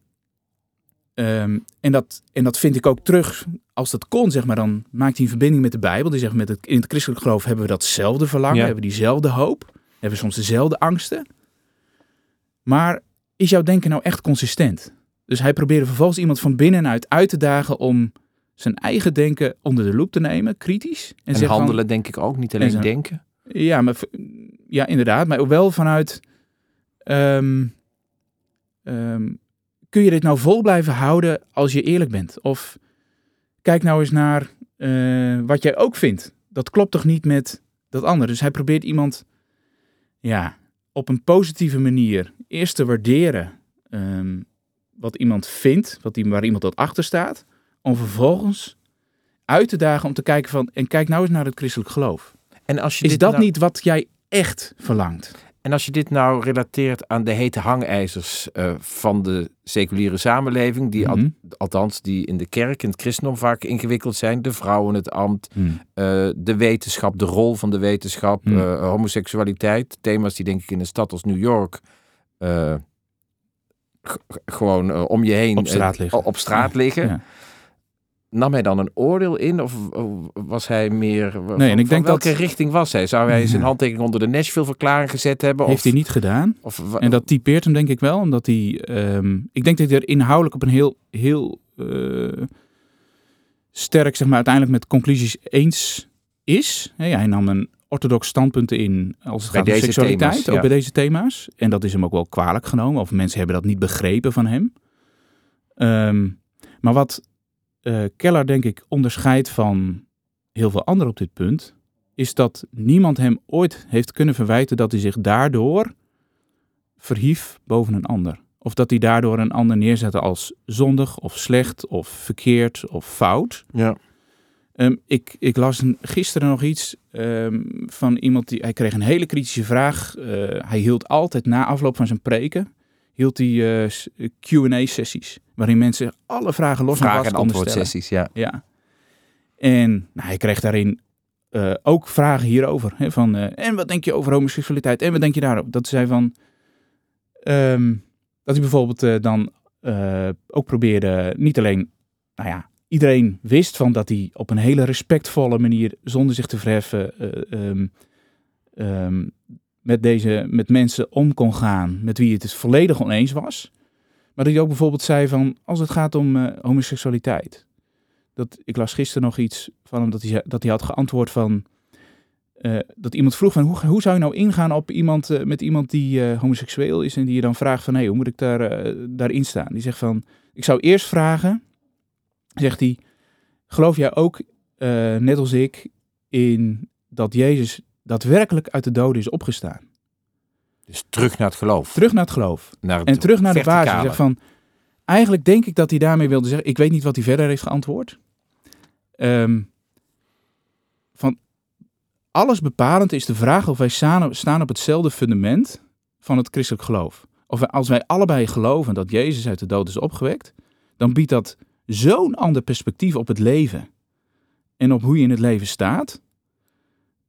ehm, en, dat, en dat vind ik ook terug, als dat kon, zeg maar, dan maakt hij een verbinding met de Bijbel. Die zegt, met het, in het christelijk geloof hebben we datzelfde verlangen, Ja. hebben we diezelfde hoop, hebben we soms dezelfde angsten. Maar is jouw denken nou echt consistent? Dus hij probeerde vervolgens iemand van binnenuit uit te dagen om zijn eigen denken onder de loep te nemen, kritisch. En, en zegt van- handelen denk ik ook, niet alleen denken. ja, maar, ja, inderdaad. Maar ook wel vanuit... ehm, ehm, kun je dit nou vol blijven houden als je eerlijk bent? Of kijk nou eens naar eh, wat jij ook vindt. Dat klopt toch niet met dat andere? Dus hij probeert iemand ja, op een positieve manier eerst te waarderen ehm, wat iemand vindt, wat die, waar iemand dat achter staat. Om vervolgens uit te dagen om te kijken van... En kijk nou eens naar het christelijk geloof. En als je Is dit dat nou- niet wat jij echt verlangt? En als je dit nou relateert aan de hete hangijzers eh, van de seculiere samenleving, die al- Mhm. althans die in de kerk en het christendom vaak ingewikkeld zijn, de vrouwen, het ambt, Hmm. eh, de wetenschap, de rol van de wetenschap, Hmm. eh, homoseksualiteit, thema's die denk ik in een stad als New York gewoon om je heen Op straat liggen. op straat liggen. Ja. Nam hij dan een oordeel in of was hij meer... van- Nee, en ik denk welke dat- richting was hij? Zou hij zijn handtekening onder de Nashville-verklaring gezet hebben? Heeft of, hij niet gedaan. Of, En dat typeert hem denk ik wel, omdat hij... ehm, ik denk dat hij er inhoudelijk op een heel, heel eh, sterk, zeg maar, uiteindelijk met conclusies eens is. Hij nam een orthodox standpunten in als het Bij gaat om seksualiteit, thema's, ook ja. bij deze thema's. En dat is hem ook wel kwalijk genomen, of mensen hebben dat niet begrepen van hem. Ehm, maar wat eh, Keller denk ik onderscheidt van heel veel anderen op dit punt, is dat niemand hem ooit heeft kunnen verwijten dat hij zich daardoor verhief boven een ander. Of dat hij daardoor een ander neerzette als zondig of slecht of verkeerd of fout. Ja. Ehm, ik, ik las gisteren nog iets ehm, van iemand die. Hij kreeg een hele kritische vraag. Eh, hij hield altijd na afloop van zijn preken. Hield hij eh, QA-sessies. Waarin mensen alle vragen los en Vraag- vast en konden stellen. antwoordsessies, ja. Ja. En nou, hij kreeg daarin eh, ook vragen hierover. Hè, van, eh, en wat denk je over homoseksualiteit? En wat denk je daarop? Dat zei van... ehm, dat hij bijvoorbeeld dan ook probeerde niet alleen... Nou ja, iedereen wist van dat hij op een hele respectvolle manier... zonder zich te verheffen... eh, ehm, ehm, met, deze, met mensen om kon gaan met wie het dus volledig oneens was. Maar dat hij ook bijvoorbeeld zei van... als het gaat om eh, homoseksualiteit dat ik las gisteren nog iets van hem dat hij, dat hij had geantwoord van eh, dat iemand vroeg van hoe, hoe zou je nou ingaan op iemand eh, met iemand die homoseksueel is en die je dan vraagt van hé, hoe moet ik daar, daarin staan? Die zegt van ik zou eerst vragen, zegt hij, geloof jij ook net als ik in dat Jezus daadwerkelijk uit de doden is opgestaan? Dus terug naar het geloof. Terug naar het geloof. naar het En terug naar de basis. Zeg van, eigenlijk denk ik dat hij daarmee wilde zeggen. Ik weet niet wat hij verder heeft geantwoord. Ehm, van alles bepalend is de vraag of wij staan, staan op hetzelfde fundament van het christelijk geloof. Of wij, als wij allebei geloven dat Jezus uit de dood is opgewekt, dan biedt dat zo'n ander perspectief op het leven en op hoe je in het leven staat.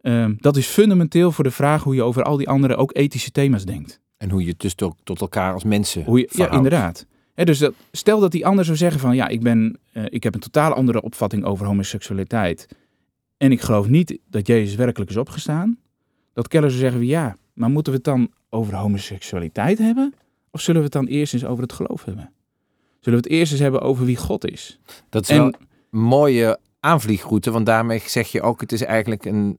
Ehm, dat is fundamenteel voor de vraag hoe je over al die andere ook ethische thema's denkt. En hoe je het dus tot, tot elkaar als mensen Hoe je, ja, inderdaad. Dus dat, stel dat die ander zou zeggen van ja, ik, ben, eh, ik heb een totaal andere opvatting over homoseksualiteit. En ik geloof niet dat Jezus werkelijk is opgestaan. Dat Keller zou zeggen ja, maar moeten we het dan over homoseksualiteit hebben? Of zullen we het dan eerst eens over het geloof hebben? Zullen we het eerst eens hebben over wie God is? Dat is En een mooie aanvliegroute, want daarmee zeg je ook, het is eigenlijk een...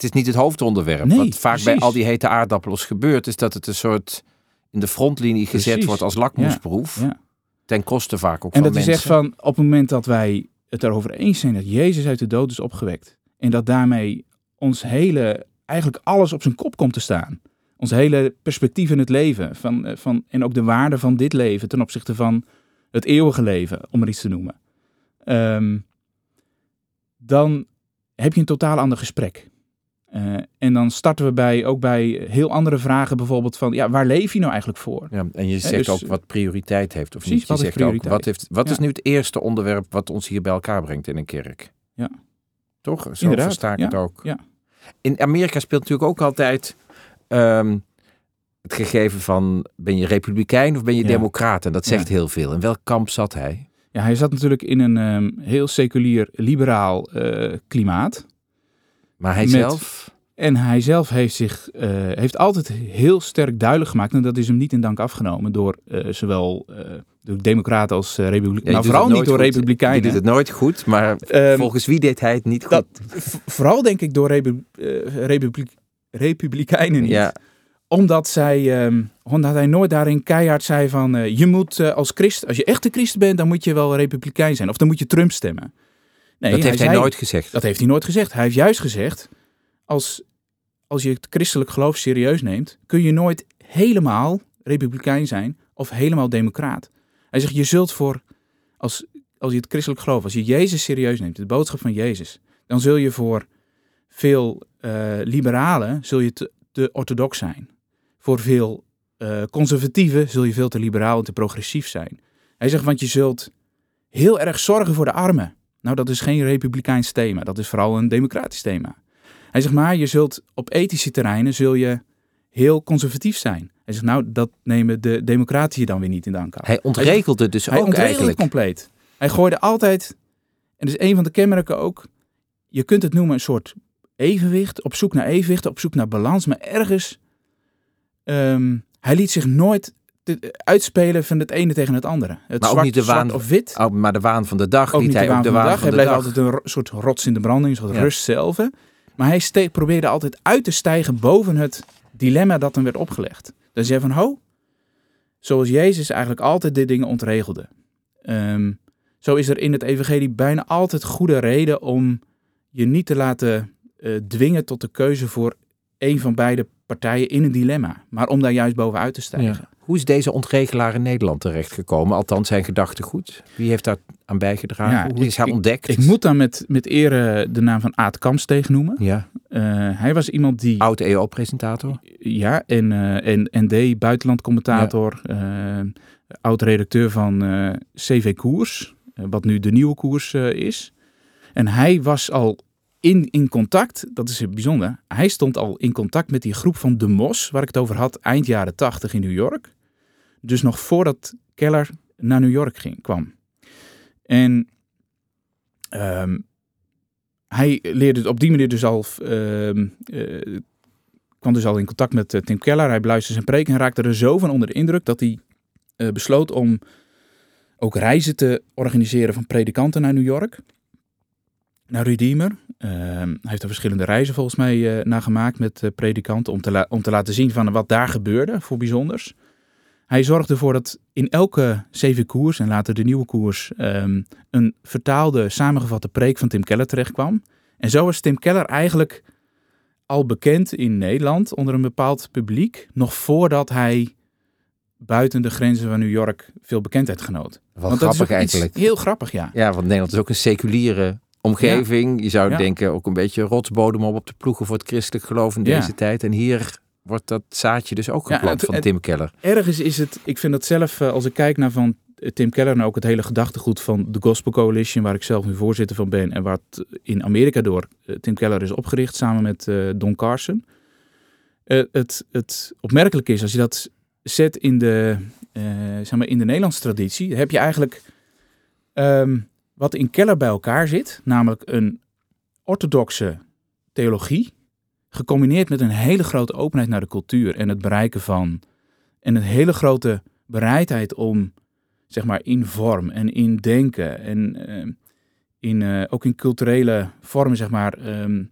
Het is niet het hoofdonderwerp. Nee, Wat vaak bij al die hete aardappels gebeurt, is dat het een soort in de frontlinie gezet Precies. wordt als lakmoesproef. ja. Ten koste vaak ook En van dat hij mensen. zegt van op het moment dat wij het erover eens zijn dat Jezus uit de dood is opgewekt. En dat daarmee ons hele, eigenlijk alles op zijn kop komt te staan. Ons hele perspectief in het leven. Van, eh, van, en ook de waarde van dit leven ten opzichte van het eeuwige leven, om er iets te noemen. Ehm, dan heb je een totaal ander gesprek. Eh, en dan starten we bij, ook bij heel andere vragen, bijvoorbeeld van, ja, waar leef je nou eigenlijk voor? Ja, en je zegt dus- ook wat prioriteit heeft of Precies, niet. Je wat zegt ook, wat, heeft, wat is nu het eerste onderwerp wat ons hier bij elkaar brengt in een kerk? Ja. Toch? Zo Inderdaad, versta ik ja, het ook. ja. In Amerika speelt natuurlijk ook altijd ehm, het gegeven van ben je republikein of ben je democraat? En dat zegt heel veel. In welk kamp zat hij? Ja, hij zat natuurlijk in een ehm, heel seculier, liberaal eh, klimaat. Maar hij zelf... En hij zelf heeft zich eh, heeft altijd heel sterk duidelijk gemaakt. En dat is hem niet in dank afgenomen door eh, zowel eh door democraten als republikeinen. Ja, nou, vooral niet door goed. republikeinen. Je doet het nooit goed, maar Ehm, volgens wie deed hij het niet goed? dat- vooral denk ik door repu- republikeinen niet. ja, Omdat, zij, ehm, omdat hij nooit daarin keihard zei van... je moet als christen, als je echt een christen bent, dan moet je wel republikein zijn. Of dan moet je Trump stemmen. Nee, dat heeft hij nooit gezegd. Dat heeft hij nooit gezegd. Hij heeft juist gezegd, als, als je het christelijk geloof serieus neemt, kun je nooit helemaal republikein zijn of helemaal democraat. Hij zegt, je zult voor, als, als je het christelijk geloof, als je Jezus serieus neemt, de boodschap van Jezus, dan zul je voor veel eh, liberalen, zul je te, te orthodox zijn. Voor veel eh, conservatieven zul je veel te liberaal en te progressief zijn. Hij zegt, want je zult heel erg zorgen voor de armen. Nou, dat is geen republikeins thema. Dat is vooral een democratisch thema. Hij zegt maar, je zult op ethische terreinen zul je heel conservatief zijn. Hij zegt, nou, dat nemen de democraten je dan weer niet in dank af. Hij ontregelde dus Hij ook ontregelde eigenlijk. het compleet. Hij gooide altijd, en dat is een van de kenmerken ook, je kunt het noemen een soort evenwicht, op zoek naar evenwicht, op zoek naar balans, maar ergens, ehm, hij liet zich nooit uitspelen van het ene tegen het andere. Het Maar ook zwart, niet de waan- of wit. Oh, maar de waan van de dag Ook niet hij de waan ook de van de waan dag. Hij bleef altijd een soort rots in de branding, een soort Ja. rust zelf. Maar hij probeerde altijd uit te stijgen boven het dilemma dat hem werd opgelegd. Dan zei van, ho, zoals Jezus eigenlijk altijd dit dingen ontregelde. Ehm, zo is er in het evangelie bijna altijd goede reden om je niet te laten eh, dwingen tot de keuze voor een van beide partijen in een dilemma. Maar om daar juist bovenuit te stijgen. Hoe is deze ontregelaar in Nederland terechtgekomen? Althans zijn gedachtegoed. Wie heeft daar aan bijgedragen? Ja, Hoe is hij ik- ontdekt? Ik moet dan met, met ere de naam van Aad Kamps tegennoemen. Ja, Eh, hij was iemand die... oud EO-presentator. Ja, en, eh en ND, buitenlandcommentator, eh, oud-redacteur van CV Koers, wat nu de nieuwe koers is. En hij was al in, in contact, dat is bijzonder, hij stond al in contact met die groep van De Mos, waar ik het over had, eind jaren tachtig in New York. Dus nog voordat Keller naar New York ging, kwam. En ehm, hij leerde op die manier dus al ehm, eh, kwam dus al in contact met eh, Tim Keller. Hij beluisterde zijn preek en raakte er zo van onder de indruk dat hij eh, besloot om ook reizen te organiseren van predikanten naar New York. Naar Redeemer. Ehm, hij heeft er verschillende reizen volgens mij eh naar gemaakt met predikanten om te, om te laten zien van wat daar gebeurde voor bijzonders. Hij zorgde ervoor dat in elke CV-koers en later de nieuwe koers ehm, een vertaalde, samengevatte preek van Tim Keller terechtkwam. En zo was Tim Keller eigenlijk al bekend in Nederland onder een bepaald publiek, nog voordat hij buiten de grenzen van New York veel bekendheid genoot. Wat Want dat is grappig ook iets eigenlijk. heel grappig, ja. Ja, want Nederland is ook een seculiere omgeving. Je zou Ja. denken ook een beetje rotsbodem om op te ploegen voor het christelijk geloof in Ja. deze tijd. En hier wordt dat zaadje dus ook Ja, geplant het- van het- Tim Keller. Ergens is het, ik vind dat zelf, eh, als ik kijk naar van eh, Tim Keller en ook het hele gedachtegoed van de Gospel Coalition, waar ik zelf nu voorzitter van ben en wat in Amerika door eh, Tim Keller is opgericht samen met Don Carson. Het, het opmerkelijke is, als je dat zet in de, zeg maar in de Nederlandse traditie, heb je eigenlijk ehm, wat in Keller bij elkaar zit, namelijk een orthodoxe theologie, gecombineerd met een hele grote openheid naar de cultuur en het bereiken van, en een hele grote bereidheid om, zeg maar, in vorm en in denken en ehm, in, eh, ook in culturele vormen, zeg maar, ehm,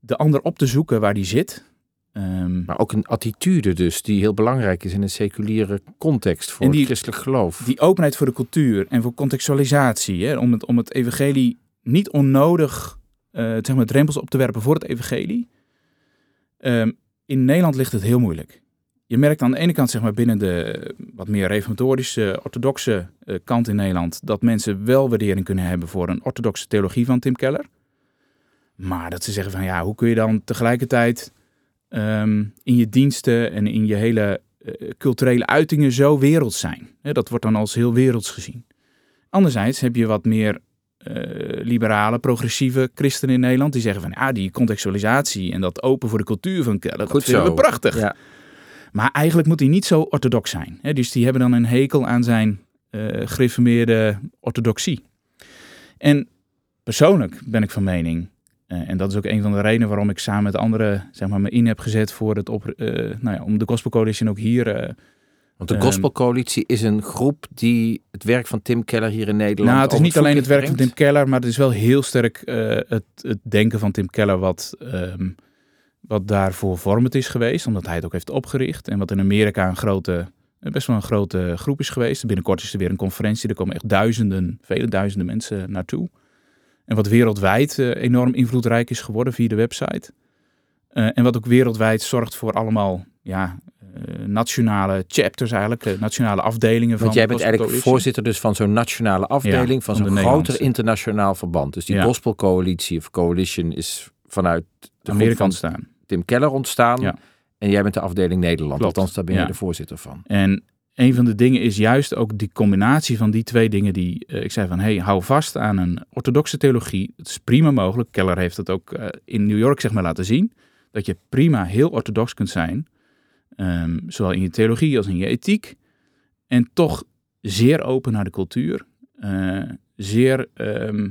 de ander op te zoeken waar die zit. Ehm, Maar ook een attitude dus, die heel belangrijk is in een seculiere context voor die- het christelijk geloof. die openheid voor de cultuur en voor contextualisatie, hè, om, het, om het evangelie niet onnodig eh, zeg maar, drempels op te werpen voor het evangelie. Ehm, in Nederland ligt het heel moeilijk. Je merkt aan de ene kant zeg maar, binnen de eh, wat meer reformatorische, orthodoxe eh, kant in Nederland dat mensen wel waardering kunnen hebben voor een orthodoxe theologie van Tim Keller. Maar dat ze zeggen van ja, hoe kun je dan tegelijkertijd ehm, in je diensten en in je hele eh, culturele uitingen zo werelds zijn. Dat wordt dan als heel werelds gezien. Anderzijds heb je wat meer eh, liberale, progressieve christenen in Nederland die zeggen van ja, die contextualisatie en dat open voor de cultuur van dat Goed vinden zo. we prachtig. Ja. Maar eigenlijk moet hij niet zo orthodox zijn. Hè? Dus die hebben dan een hekel aan zijn eh gereformeerde orthodoxie. En persoonlijk ben ik van mening, eh, en dat is ook een van de redenen waarom ik samen met anderen zeg maar, me in heb gezet voor het op, nou ja, om de Gospel Coalition ook hier. Want de Ehm, Gospelcoalitie is een groep die het werk van Tim Keller hier in Nederland. nou, het is niet alleen het werk van Tim Keller, maar het is wel heel sterk eh, het, het denken van Tim Keller wat, ehm, wat daarvoor vormend is geweest, omdat hij het ook heeft opgericht. En wat in Amerika een grote, eh, best wel een grote groep is geweest. Binnenkort is er weer een conferentie, er komen echt duizenden, vele duizenden mensen naartoe. En wat wereldwijd eh, enorm invloedrijk is geworden via de website. En wat ook wereldwijd zorgt voor allemaal ja, nationale chapters eigenlijk, eh, nationale afdelingen van Want jij bent eigenlijk voorzitter dus van zo'n nationale afdeling, Ja, van van zo'n groter internationaal verband. Dus die Ja. Gospelcoalitie of coalition is vanuit de Amerika ontstaan. Tim Keller ontstaan. Ja. En jij bent de afdeling Nederland. Klopt. Althans, daar ben je de voorzitter van. En een van de dingen is juist ook die combinatie van die twee dingen die eh, ik zei van hey, hou vast aan een orthodoxe theologie. Het is prima mogelijk. Keller heeft het ook eh, in New York zeg maar laten zien. Dat je prima heel orthodox kunt zijn. Ehm, zowel in je theologie als in je ethiek. En toch zeer open naar de cultuur. eh, zeer, ehm,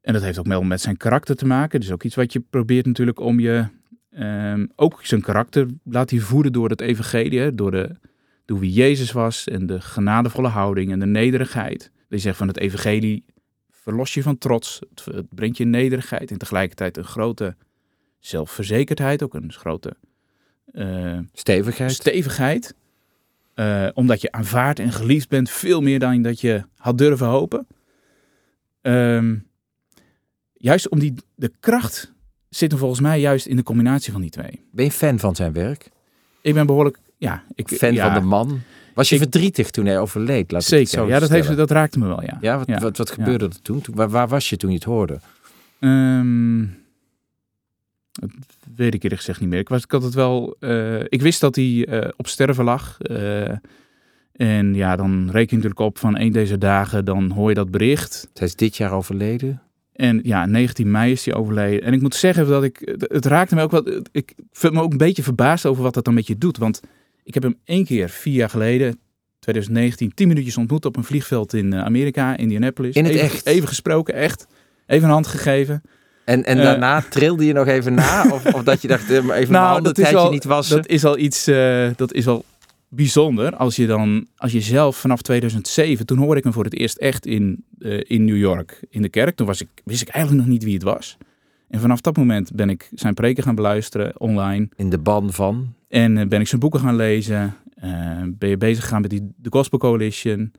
en dat heeft ook wel met zijn karakter te maken. Dus ook iets wat je probeert natuurlijk om je, ehm, ook zijn karakter laat hij voeden door het evangelie. Door, de, door wie Jezus was en de genadevolle houding en de nederigheid. Je zegt van het evangelie verlos je van trots. Het, brengt je nederigheid en tegelijkertijd een grote zelfverzekerdheid. Ook een grote eh, Stevigheid. stevigheid. Eh, omdat je aanvaard en geliefd bent, veel meer dan dat je had durven hopen. Ehm, juist om die, de kracht zit volgens mij juist in de combinatie van die twee. ben je fan van zijn werk? Ik ben behoorlijk, ja, ik, Fan ja, van de man? Was je Ik- verdrietig toen hij overleed? Laat Zeker. zo Ja, dat, heeft, dat raakte me wel, ja. Ja, wat, Ja. Wat, wat Ja. gebeurde er toen? Waar was je toen je het hoorde? Ehm, dat weet ik eerlijk gezegd niet meer. Ik, was, ik had het wel. eh, ik wist dat hij eh, op sterven lag. eh, en ja, dan reken je natuurlijk op van één deze dagen, dan hoor je dat bericht. Hij is dit jaar overleden. En ja, 19 mei is hij overleden. En ik moet zeggen dat ik. Het, raakte me ook wel. Ik vind me ook een beetje verbaasd over wat dat dan met je doet. Want ik heb hem één keer, vier jaar geleden, 2019, 10 minuutjes ontmoet op een vliegveld in Amerika, Indianapolis. In het even, echt? Even gesproken, echt. Even een hand gegeven. En, en Eh. daarna trilde je nog even na? Of, of dat je dacht, eh, even Nou, mijn handen dat tijdje niet wassen? Dat is al iets, eh, dat is wel bijzonder. Als je dan, als je zelf vanaf 2007, toen hoorde ik hem voor het eerst echt in, eh, in New York in de kerk. Toen was ik, wist ik eigenlijk nog niet wie het was. En vanaf dat moment ben ik zijn preken gaan beluisteren online. In de ban van? En eh, ben ik zijn boeken gaan lezen. Eh, ben je bezig gegaan met die, de Gospel Coalition.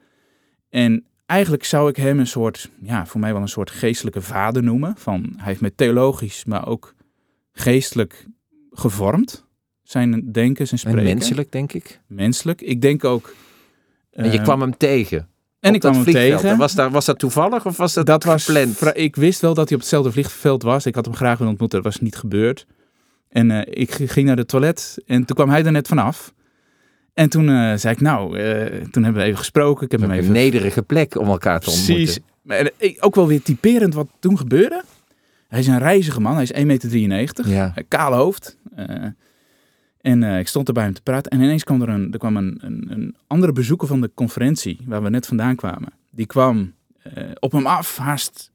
En eigenlijk zou ik hem een soort, ja, voor mij wel een soort geestelijke vader noemen. Van, hij heeft me theologisch, maar ook geestelijk gevormd. Zijn denken, zijn En spreken. menselijk, denk ik. Menselijk. Ik denk ook... En je eh, kwam hem tegen. en ik kwam hem vliegveld. tegen. En Was, daar, was dat toevallig of was dat, dat was gepland? vra- Ik wist wel dat hij op hetzelfde vliegveld was. Ik had hem graag willen ontmoeten. Dat was niet gebeurd. En eh, ik ging naar de toilet en toen kwam hij er net vanaf. En toen eh, zei ik, nou, eh, toen hebben we even gesproken. Ik heb hem Een even... nederige plek om elkaar te ontmoeten. Precies. Eh, ook wel weer typerend wat toen gebeurde. Hij is een reizige man. Hij is 1,93 meter. Ja. Kale hoofd. En ik stond er bij hem te praten. En ineens kwam er een, er kwam een, een, een andere bezoeker van de conferentie, waar we net vandaan kwamen. Die kwam op hem af, haast,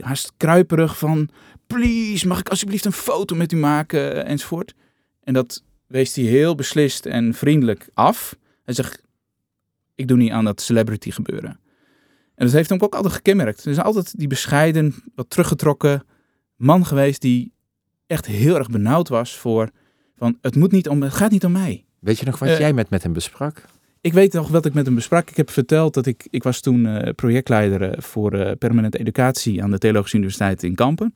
haast kruiperig van... Please, mag ik alsjeblieft een foto met u maken? enzovoort. En dat wees hij heel beslist en vriendelijk af. Hij zegt, ik doe niet aan dat celebrity gebeuren. En dat heeft hem ook altijd gekenmerkt. Er is altijd die bescheiden, wat teruggetrokken man geweest die echt heel erg benauwd was voor van het moet niet om het gaat niet om mij. Weet je nog wat Eh, jij met, met hem besprak? Ik weet nog wat ik met hem besprak. Ik heb verteld dat ik ik was toen eh, projectleider eh, voor permanente educatie aan de Theologische Universiteit in Kampen.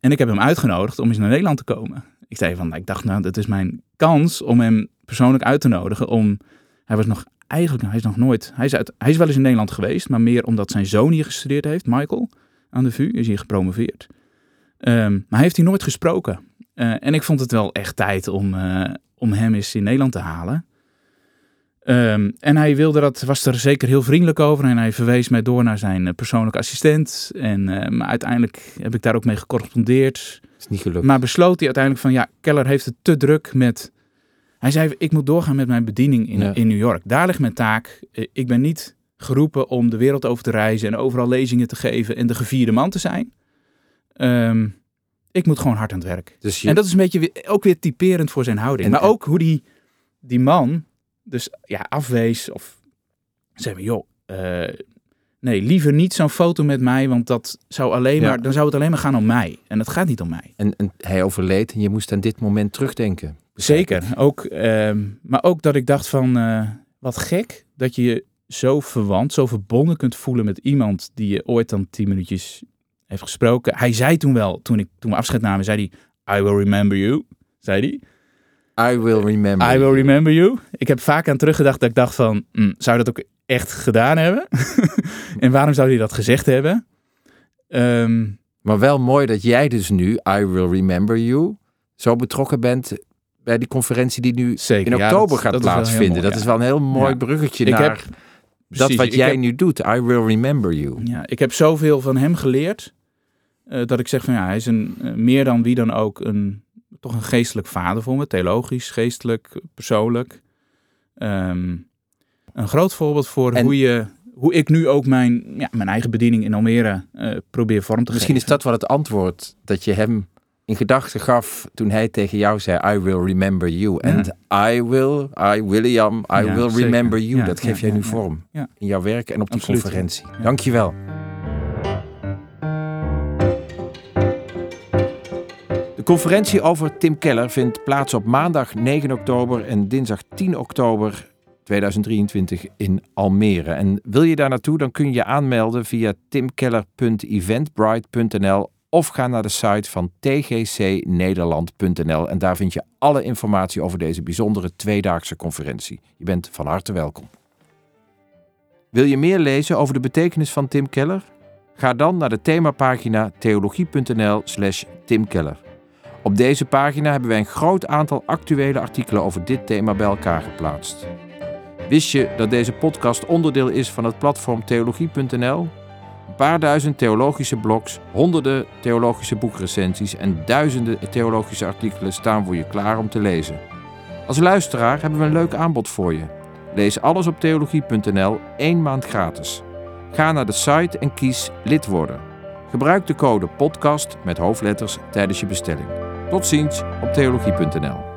En ik heb hem uitgenodigd om eens naar Nederland te komen. Ik zei van, ik dacht nou, dat is mijn kans om hem persoonlijk uit te nodigen. Om, hij was nog eigenlijk, hij is nog nooit, hij is, uit, hij is wel eens in Nederland geweest, maar meer omdat zijn zoon hier gestudeerd heeft, Michael, aan de VU, is hier gepromoveerd. Ehm, maar hij heeft hier nooit gesproken. Eh, en ik vond het wel echt tijd om, eh, om hem eens in Nederland te halen. Ehm, en hij wilde dat, was er zeker heel vriendelijk over. En hij verwees mij door naar zijn eh, persoonlijke assistent. En maar uiteindelijk heb ik daar ook mee gecorrespondeerd. Is niet gelukt. Maar besloot hij uiteindelijk van ja, Keller heeft het te druk met. Hij zei: Ik moet doorgaan met mijn bediening in, Ja. in New York. Daar ligt mijn taak. Eh, Ik ben niet geroepen om de wereld over te reizen en overal lezingen te geven en de gevierde man te zijn. Ehm, ik moet gewoon hard aan het werk. dus je, En dat is een beetje weer, ook weer typerend voor zijn houding. En- maar ook hoe die, die man dus ja, afwees of zei maar, joh, eh, nee, liever niet zo'n foto met mij, want dat zou alleen Ja. maar, dan zou het alleen maar gaan om mij. En het gaat niet om mij. en, en hij overleed en je moest aan dit moment terugdenken. Zeker. Ook, ehm, maar ook dat ik dacht van, eh, wat gek dat je je zo verwant, zo verbonden kunt voelen met iemand die je ooit dan tien minuutjes heeft gesproken. Hij zei toen wel, toen, ik, toen we afscheid namen, zei hij, I will remember you, zei hij. I will remember. I will remember you. Ik heb vaak aan teruggedacht dat ik dacht van, hm, zou dat ook echt gedaan hebben? en waarom zou hij dat gezegd hebben? Ehm, Maar wel mooi dat jij dus nu, I will remember you, zo betrokken bent bij die conferentie die nu zeker. in ja, oktober dat- gaat dat plaatsvinden. mooi, dat ja. is wel een heel mooi Ja. bruggetje Ik naar heb- dat Precies, wat jij heb- nu doet. I will remember you. Ja, ik heb zoveel van hem geleerd. eh, dat ik zeg van ja, hij is een, eh, meer dan wie dan ook een, toch een geestelijk vader voor me. Theologisch, geestelijk, persoonlijk. Ehm, een groot voorbeeld voor En- hoe, je, hoe ik nu ook mijn, ja, mijn eigen bediening in Almere eh, probeer vorm te Misschien is geven. dat wel het antwoord dat je hem in gedachten gaf toen hij tegen jou zei I will remember you. Ja. En I will, I William, I Ja, will zeker. remember you. Dat geef jij nu vorm in jouw werk en op die Absoluut, conferentie. Dankjewel. De conferentie over Tim Keller vindt plaats op maandag 9 oktober en dinsdag 10 oktober 2023 in Almere. En wil je daar naartoe, dan kun je je aanmelden via timkeller.eventbrite.nl of ga naar de site van tgcnederland.nl en daar vind je alle informatie over deze bijzondere tweedaagse conferentie. Je bent van harte welkom. Wil je meer lezen over de betekenis van Tim Keller? Ga dan naar de themapagina theologie.nl/slash. Op deze pagina hebben wij een groot aantal actuele artikelen over dit thema bij elkaar geplaatst. Wist je dat deze podcast onderdeel is van het platform theologie.nl? Een paar duizend theologische blogs, honderden theologische boekrecensies en duizenden theologische artikelen staan voor je klaar om te lezen. Als luisteraar hebben we een leuk aanbod voor je. Lees alles op theologie.nl één maand gratis. Ga naar de site en kies lid worden. Gebruik de code podcast met hoofdletters tijdens je bestelling. Tot ziens op theologie.nl.